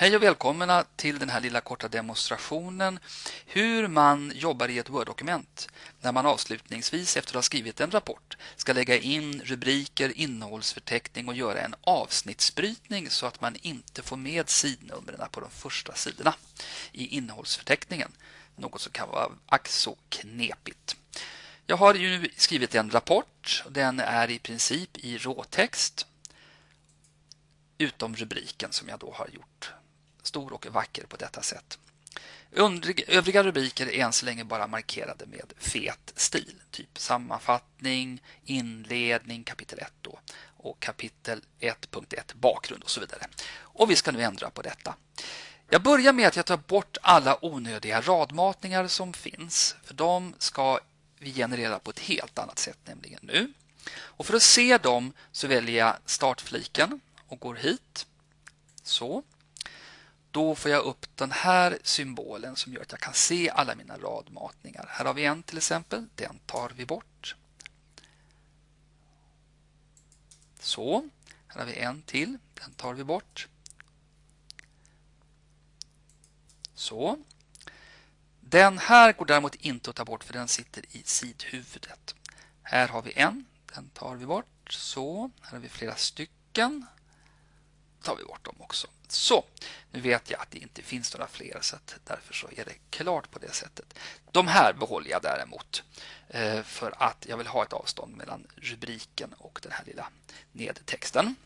Hej och välkomna till den här lilla korta demonstrationen hur man jobbar i ett Word-dokument när man avslutningsvis efter att ha skrivit en rapport ska lägga in rubriker, innehållsförteckning och göra en avsnittsbrytning så att man inte får med sidnumren på de första sidorna i innehållsförteckningen. Något som kan vara ack så knepigt. Jag har ju skrivit en rapport. Den är i princip i råtext utom rubriken som jag då har gjort stor och vacker på detta sätt. Övriga rubriker är än så länge bara markerade med fet stil, typ sammanfattning, inledning, kapitel 1 då, och kapitel 1.1 bakgrund och så vidare. Och vi ska nu ändra på detta. Jag börjar med att jag tar bort alla onödiga radmatningar som finns, för de ska vi generera på ett helt annat sätt, nämligen nu. Och för att se dem så väljer jag startfliken och går hit. Så. Då får jag upp den här symbolen som gör att jag kan se alla mina radmatningar. Här har vi en till exempel. Den tar vi bort. Så. Här har vi en till. Den tar vi bort. Så. Den här går däremot inte att ta bort för den sitter i sidhuvudet. Här har vi en. Den tar vi bort. Så. Här har vi flera stycken tar vi bort dem också. Så, nu vet jag att det inte finns några fler så därför så är det klart på det sättet. De här behåller jag däremot eh, för att jag vill ha ett avstånd mellan rubriken och den här lilla nedtexten.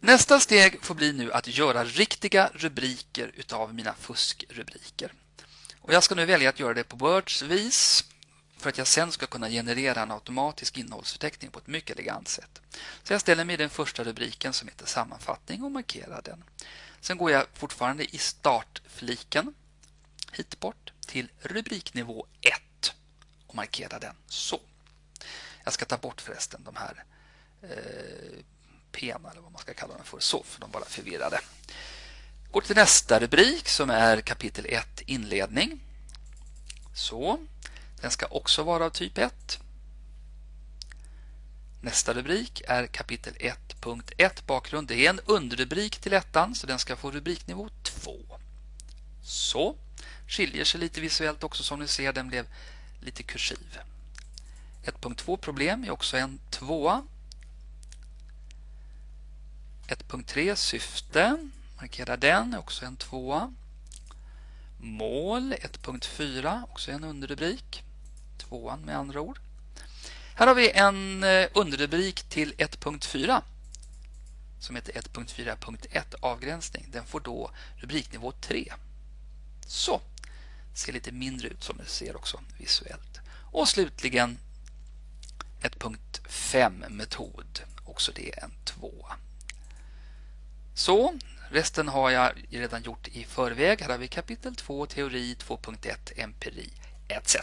Nästa steg får bli nu att göra riktiga rubriker utav mina fuskrubriker. Och jag ska nu välja att göra det på Words vis för att jag sen ska kunna generera en automatisk innehållsförteckning på ett mycket elegant sätt. Så jag ställer mig i den första rubriken som heter sammanfattning och markerar den. Sen går jag fortfarande i startfliken hit bort till rubriknivå 1 och markerar den så. Jag ska ta bort förresten de här eh, pena eller vad man ska kalla dem för, så för de bara förvirrade. Går till nästa rubrik som är kapitel 1 inledning. Så. Den ska också vara av typ 1. Nästa rubrik är kapitel 1.1 bakgrund. Det är en underrubrik till ettan så den ska få rubriknivå 2. Så. Skiljer sig lite visuellt också som ni ser, den blev lite kursiv. 1.2 problem är också en tvåa. 1.3 syfte, markera den, är också en tvåa. Mål 1.4, också en underrubrik tvåan med andra ord. Här har vi en eh, underrubrik till 1.4 som heter 1.4.1 avgränsning. Den får då rubriknivå 3. Så, ser lite mindre ut som ni ser också visuellt. Och slutligen 1.5 metod, också det en 2. Så, resten har jag redan gjort i förväg. Här har vi kapitel 2, teori 2.1, empiri etc.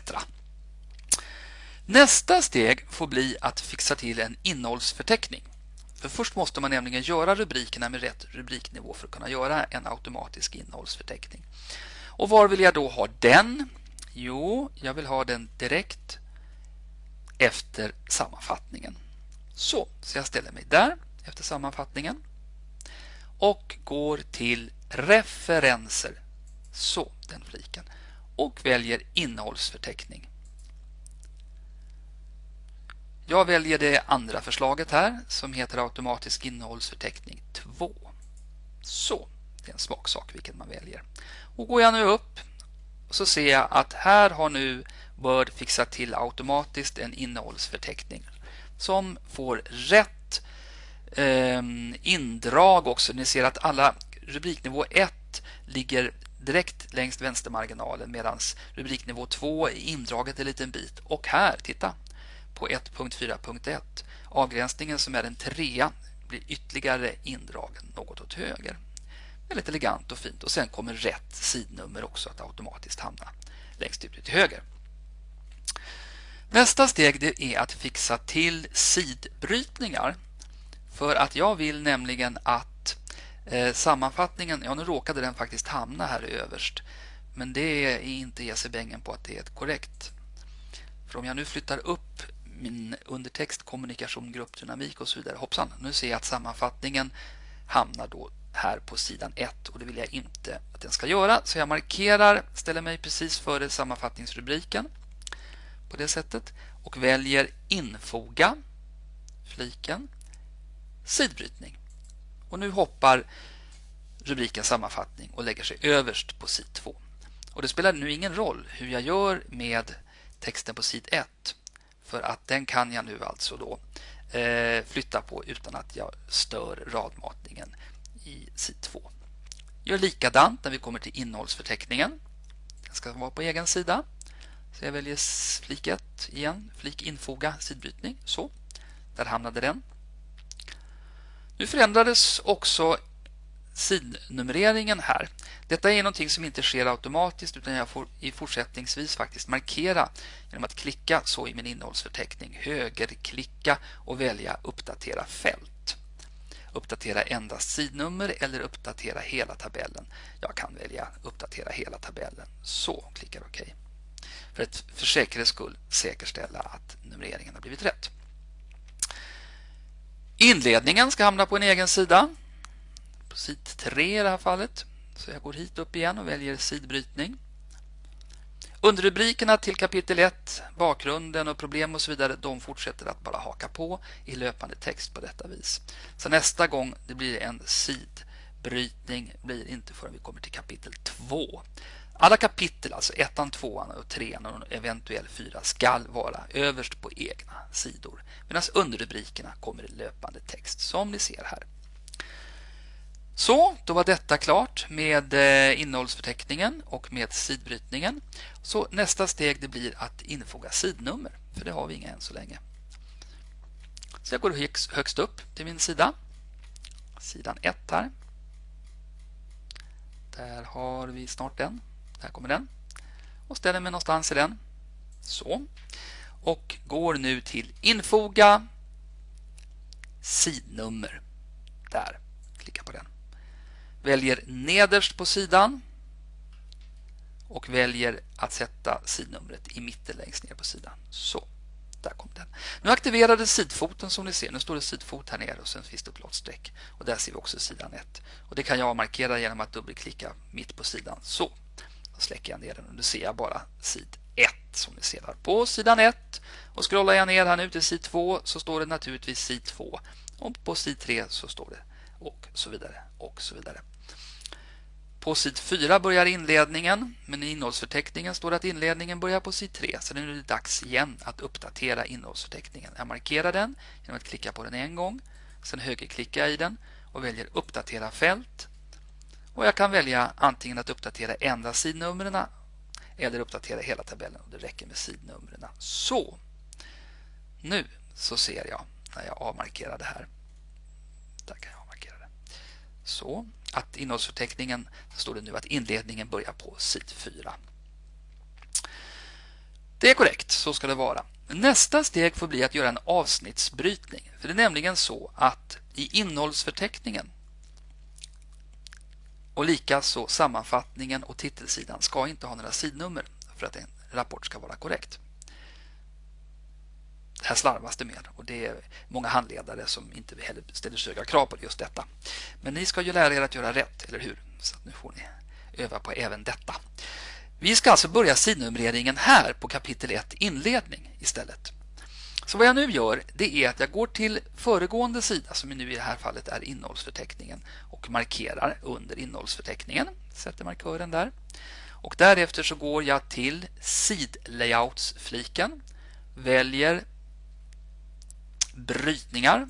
Nästa steg får bli att fixa till en innehållsförteckning. För först måste man nämligen göra rubrikerna med rätt rubriknivå för att kunna göra en automatisk innehållsförteckning. Och var vill jag då ha den? Jo, jag vill ha den direkt efter sammanfattningen. Så, så jag ställer mig där efter sammanfattningen och går till referenser. Så, den fliken. Och väljer innehållsförteckning. Jag väljer det andra förslaget här som heter automatisk innehållsförteckning 2. Så, det är en smaksak vilken man väljer. Och går jag nu upp så ser jag att här har nu Word fixat till automatiskt en innehållsförteckning som får rätt eh, indrag också. Ni ser att alla rubriknivå 1 ligger direkt längst vänstermarginalen medan rubriknivå 2 är indraget en liten bit. Och här, titta, på 1.4.1. Avgränsningen som är en trea blir ytterligare indragen något åt höger. Väldigt elegant och fint och sen kommer rätt sidnummer också att automatiskt hamna längst ut till höger. Nästa steg det är att fixa till sidbrytningar. För att jag vill nämligen att eh, sammanfattningen, ja nu råkade den faktiskt hamna här överst. Men det är inte ge sig bängen på att det är korrekt. För om jag nu flyttar upp min undertext, kommunikation, gruppdynamik och så vidare. Hoppsan, nu ser jag att sammanfattningen hamnar då här på sidan 1 och det vill jag inte att den ska göra. Så jag markerar, ställer mig precis före sammanfattningsrubriken på det sättet och väljer infoga fliken sidbrytning. Och nu hoppar rubriken sammanfattning och lägger sig överst på sid 2. Och det spelar nu ingen roll hur jag gör med texten på sid 1 för att den kan jag nu alltså då eh, flytta på utan att jag stör radmatningen i sid 2. Gör likadant när vi kommer till innehållsförteckningen. Den ska vara på egen sida. Så jag väljer flik 1 igen, flik infoga sidbrytning. Så, där hamnade den. Nu förändrades också sidnumreringen här. Detta är någonting som inte sker automatiskt utan jag får i fortsättningsvis faktiskt markera genom att klicka så i min innehållsförteckning, högerklicka och välja uppdatera fält. Uppdatera endast sidnummer eller uppdatera hela tabellen. Jag kan välja uppdatera hela tabellen. Så, klickar OK. För att för säkerhets skull säkerställa att numreringen har blivit rätt. Inledningen ska hamna på en egen sida. På sid 3 i det här fallet. Så jag går hit upp igen och väljer sidbrytning. Underrubrikerna till kapitel 1, bakgrunden och problem och så vidare, de fortsätter att bara haka på i löpande text på detta vis. Så nästa gång det blir en sidbrytning blir inte förrän vi kommer till kapitel 2. Alla kapitel, alltså ettan, tvåan och trean och eventuell 4, skall vara överst på egna sidor. Medan underrubrikerna kommer i löpande text, som ni ser här. Så, då var detta klart med eh, innehållsförteckningen och med sidbrytningen. Så nästa steg det blir att infoga sidnummer, för det har vi inga än så länge. Så jag går högst upp till min sida, sidan 1 här. Där har vi snart den. Där kommer den. Och ställer mig någonstans i den. Så. Och går nu till infoga sidnummer. Där. Klicka på den. Väljer nederst på sidan och väljer att sätta sidnumret i mitten längst ner på sidan. Så, där kom den. Nu aktiverades sidfoten som ni ser. Nu står det sidfot här nere och sen finns det upplåtsträck. Och där ser vi också sidan 1. Och det kan jag markera genom att dubbelklicka mitt på sidan. Så, då släcker jag ner den och nu ser jag bara sid 1 som ni ser där på sidan 1. Och scrollar jag ner här nu till sid 2 så står det naturligtvis sid 2. Och på sid 3 så står det och så vidare och så vidare. På sid 4 börjar inledningen, men i innehållsförteckningen står det att inledningen börjar på sid 3. Så nu är det dags igen att uppdatera innehållsförteckningen. Jag markerar den genom att klicka på den en gång. Sen högerklickar jag i den och väljer uppdatera fält. Och jag kan välja antingen att uppdatera enda sidnumren eller uppdatera hela tabellen. Och det räcker med sidnumren. Så, nu så ser jag när jag avmarkerar det här. Där kan jag avmarkera det. Så, att innehållsförteckningen står det nu att inledningen börjar på sid 4. Det är korrekt, så ska det vara. Nästa steg får bli att göra en avsnittsbrytning. För det är nämligen så att i innehållsförteckningen och likaså sammanfattningen och titelsidan ska inte ha några sidnummer för att en rapport ska vara korrekt. Det här slarvas det med och det är många handledare som inte heller ställer så höga krav på just detta. Men ni ska ju lära er att göra rätt, eller hur? Så nu får ni öva på även detta. Vi ska alltså börja sidnumreringen här på kapitel 1 inledning istället. Så vad jag nu gör det är att jag går till föregående sida som nu i det här fallet är innehållsförteckningen och markerar under innehållsförteckningen. Sätter markören där. Och därefter så går jag till sidlayouts-fliken, väljer brytningar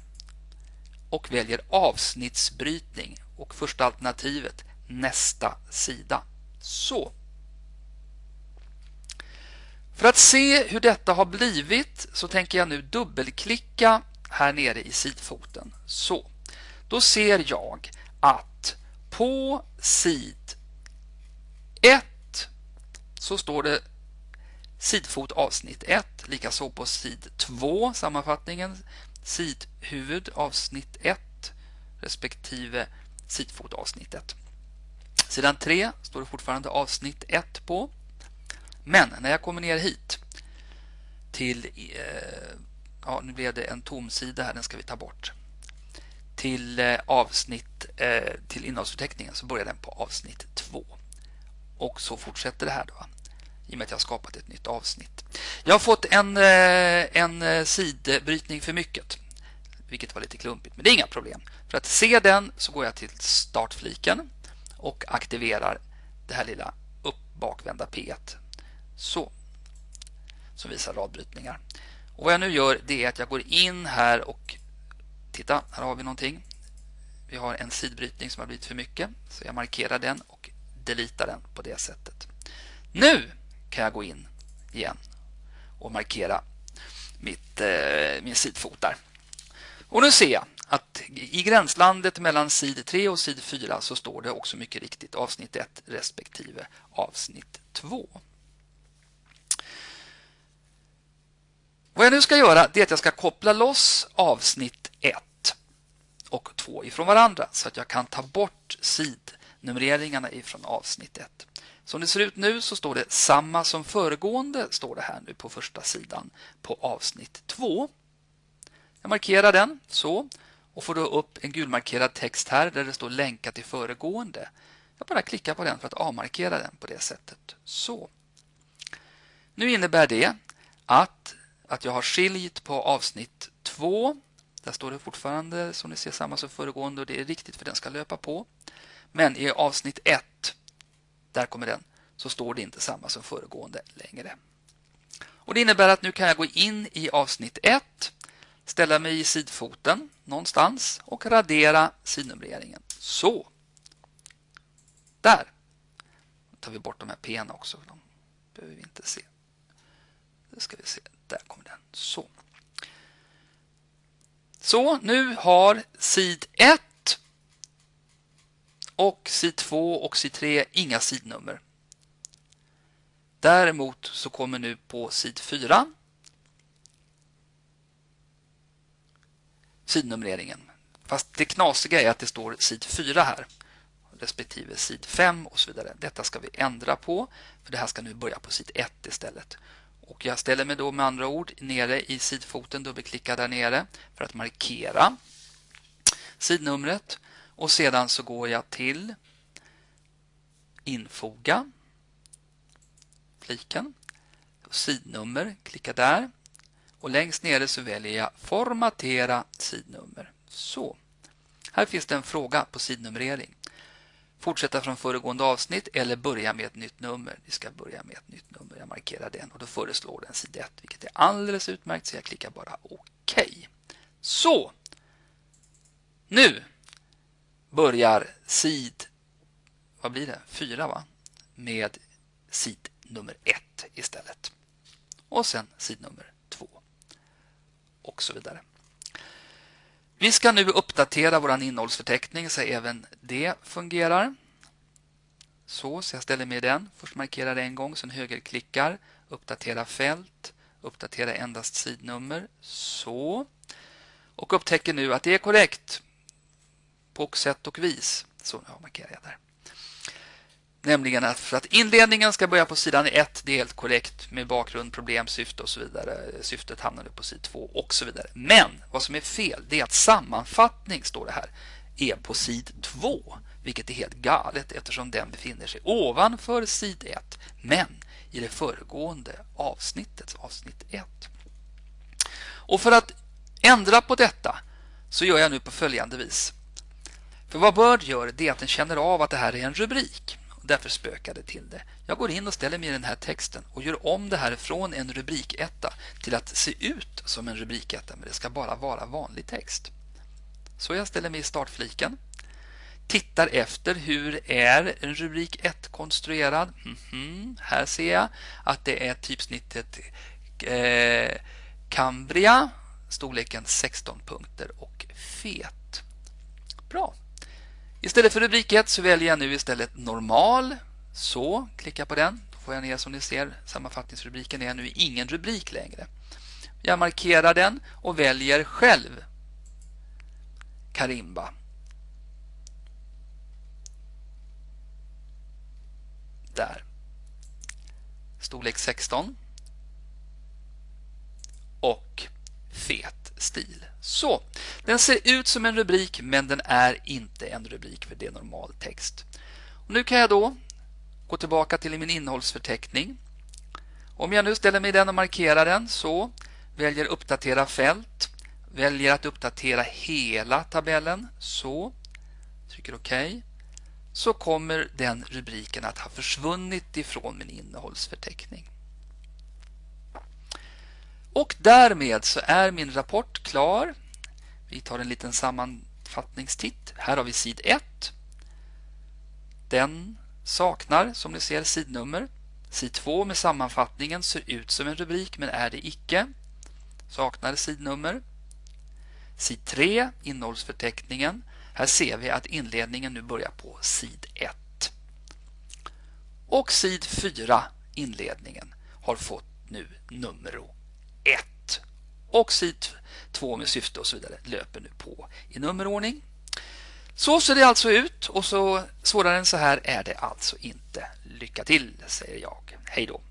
och väljer avsnittsbrytning och första alternativet nästa sida. Så. För att se hur detta har blivit så tänker jag nu dubbelklicka här nere i sidfoten. Så. Då ser jag att på sid 1 så står det sidfot avsnitt 1, likaså på sid 2 sammanfattningen, sidhuvud avsnitt 1 respektive sidfot avsnitt 1. Sidan 3 står det fortfarande avsnitt 1 på. Men när jag kommer ner hit till, eh, ja nu blev det en tom sida här, den ska vi ta bort. till eh, avsnitt eh, till innehållsförteckningen så börjar den på avsnitt 2. Och så fortsätter det här då. I och med att jag har skapat ett nytt avsnitt. Jag har fått en, eh, en eh, sidbrytning för mycket. Vilket var lite klumpigt, men det är inga problem. För att se den så går jag till startfliken och aktiverar det här lilla upp bakvända P1. Så. Som visar radbrytningar. Och vad jag nu gör det är att jag går in här och titta, här har vi någonting. Vi har en sidbrytning som har blivit för mycket. Så jag markerar den och deletar den på det sättet. Nu kan jag gå in igen och markera mitt, eh, min sidfot där. Och nu ser jag att i gränslandet mellan sid 3 och sid 4 så står det också mycket riktigt avsnitt 1 respektive avsnitt 2. Vad jag nu ska göra är att jag ska koppla loss avsnitt 1 och 2 ifrån varandra så att jag kan ta bort sidnumreringarna ifrån avsnitt 1. Som det ser ut nu så står det samma som föregående står det här nu på första sidan på avsnitt 2. Jag markerar den så och får då upp en gulmarkerad text här där det står länka till föregående. Jag bara klickar på den för att avmarkera den på det sättet. Så. Nu innebär det att, att jag har skiljt på avsnitt 2. Där står det fortfarande som ni ser samma som föregående och det är riktigt för den ska löpa på. Men i avsnitt 1, där kommer den, så står det inte samma som föregående längre. Och Det innebär att nu kan jag gå in i avsnitt 1 ställa mig i sidfoten någonstans och radera sidnumreringen. Så. Där. Nu tar vi bort de här p också. De behöver vi inte se. Nu ska vi se. Där kommer den. Så. Så, nu har sid 1 och sid 2 och sid 3 inga sidnummer. Däremot så kommer nu på sid 4 sidnumreringen. Fast det knasiga är att det står sid 4 här respektive sid 5 och så vidare. Detta ska vi ändra på för det här ska nu börja på sid 1 istället. Och jag ställer mig då med andra ord nere i sidfoten, dubbelklickar där nere för att markera sidnumret och sedan så går jag till infoga fliken sidnummer, klicka där och längst nere så väljer jag formatera sidnummer. Så. Här finns det en fråga på sidnumrering. Fortsätta från föregående avsnitt eller börja med ett nytt nummer. Vi ska börja med ett nytt nummer. Jag markerar den och då föreslår den sid 1, vilket är alldeles utmärkt så jag klickar bara OK. Så! Nu börjar sid vad blir det? 4 va? Med sid nummer 1 istället. Och sen sid nummer och så vidare. Vi ska nu uppdatera vår innehållsförteckning så även det fungerar. Så, så jag ställer mig i den. Först markerar en gång, sen högerklickar, uppdatera fält, uppdatera endast sidnummer. Så. Och upptäcker nu att det är korrekt på sätt och vis. Så, nu markerar jag där. Nämligen att för att inledningen ska börja på sidan 1, det är helt korrekt med bakgrund, problem, syfte och så vidare. Syftet hamnar nu på sidan 2 och så vidare. Men vad som är fel, det är att sammanfattning, står det här, är på sidan 2. Vilket är helt galet eftersom den befinner sig ovanför sid 1, men i det föregående avsnittet, avsnitt 1. Och för att ändra på detta så gör jag nu på följande vis. För vad Word gör det är att den känner av att det här är en rubrik. Därför spökar det till det. Jag går in och ställer mig i den här texten och gör om det här från en rubriketta till att se ut som en rubriketta, men det ska bara vara vanlig text. Så jag ställer mig i startfliken. Tittar efter hur är en rubrik 1 konstruerad. Mm -hmm. Här ser jag att det är typsnittet eh, Cambria, storleken 16 punkter och fet. Bra. Istället för rubrik 1 så väljer jag nu istället normal. Så, klicka på den. Då får jag ner som ni ser sammanfattningsrubriken är nu ingen rubrik längre. Jag markerar den och väljer själv Karimba. Där. Storlek 16. Och fet stil så, den ser ut som en rubrik men den är inte en rubrik för det är normal text. Och nu kan jag då gå tillbaka till min innehållsförteckning. Om jag nu ställer mig i den och markerar den så väljer uppdatera fält, väljer att uppdatera hela tabellen, så, trycker OK, så kommer den rubriken att ha försvunnit ifrån min innehållsförteckning. Och därmed så är min rapport klar. Vi tar en liten sammanfattningstitt. Här har vi sid 1. Den saknar, som ni ser, sidnummer. Sid 2 med sammanfattningen ser ut som en rubrik men är det icke. Saknar sidnummer. Sid 3, innehållsförteckningen. Här ser vi att inledningen nu börjar på sid 1. Och sid 4, inledningen, har fått nu nummer 1. Och sid 2 med syfte och så vidare löper nu på i nummerordning. Så ser det alltså ut och så svårare än så här är det alltså inte. Lycka till säger jag. Hej då!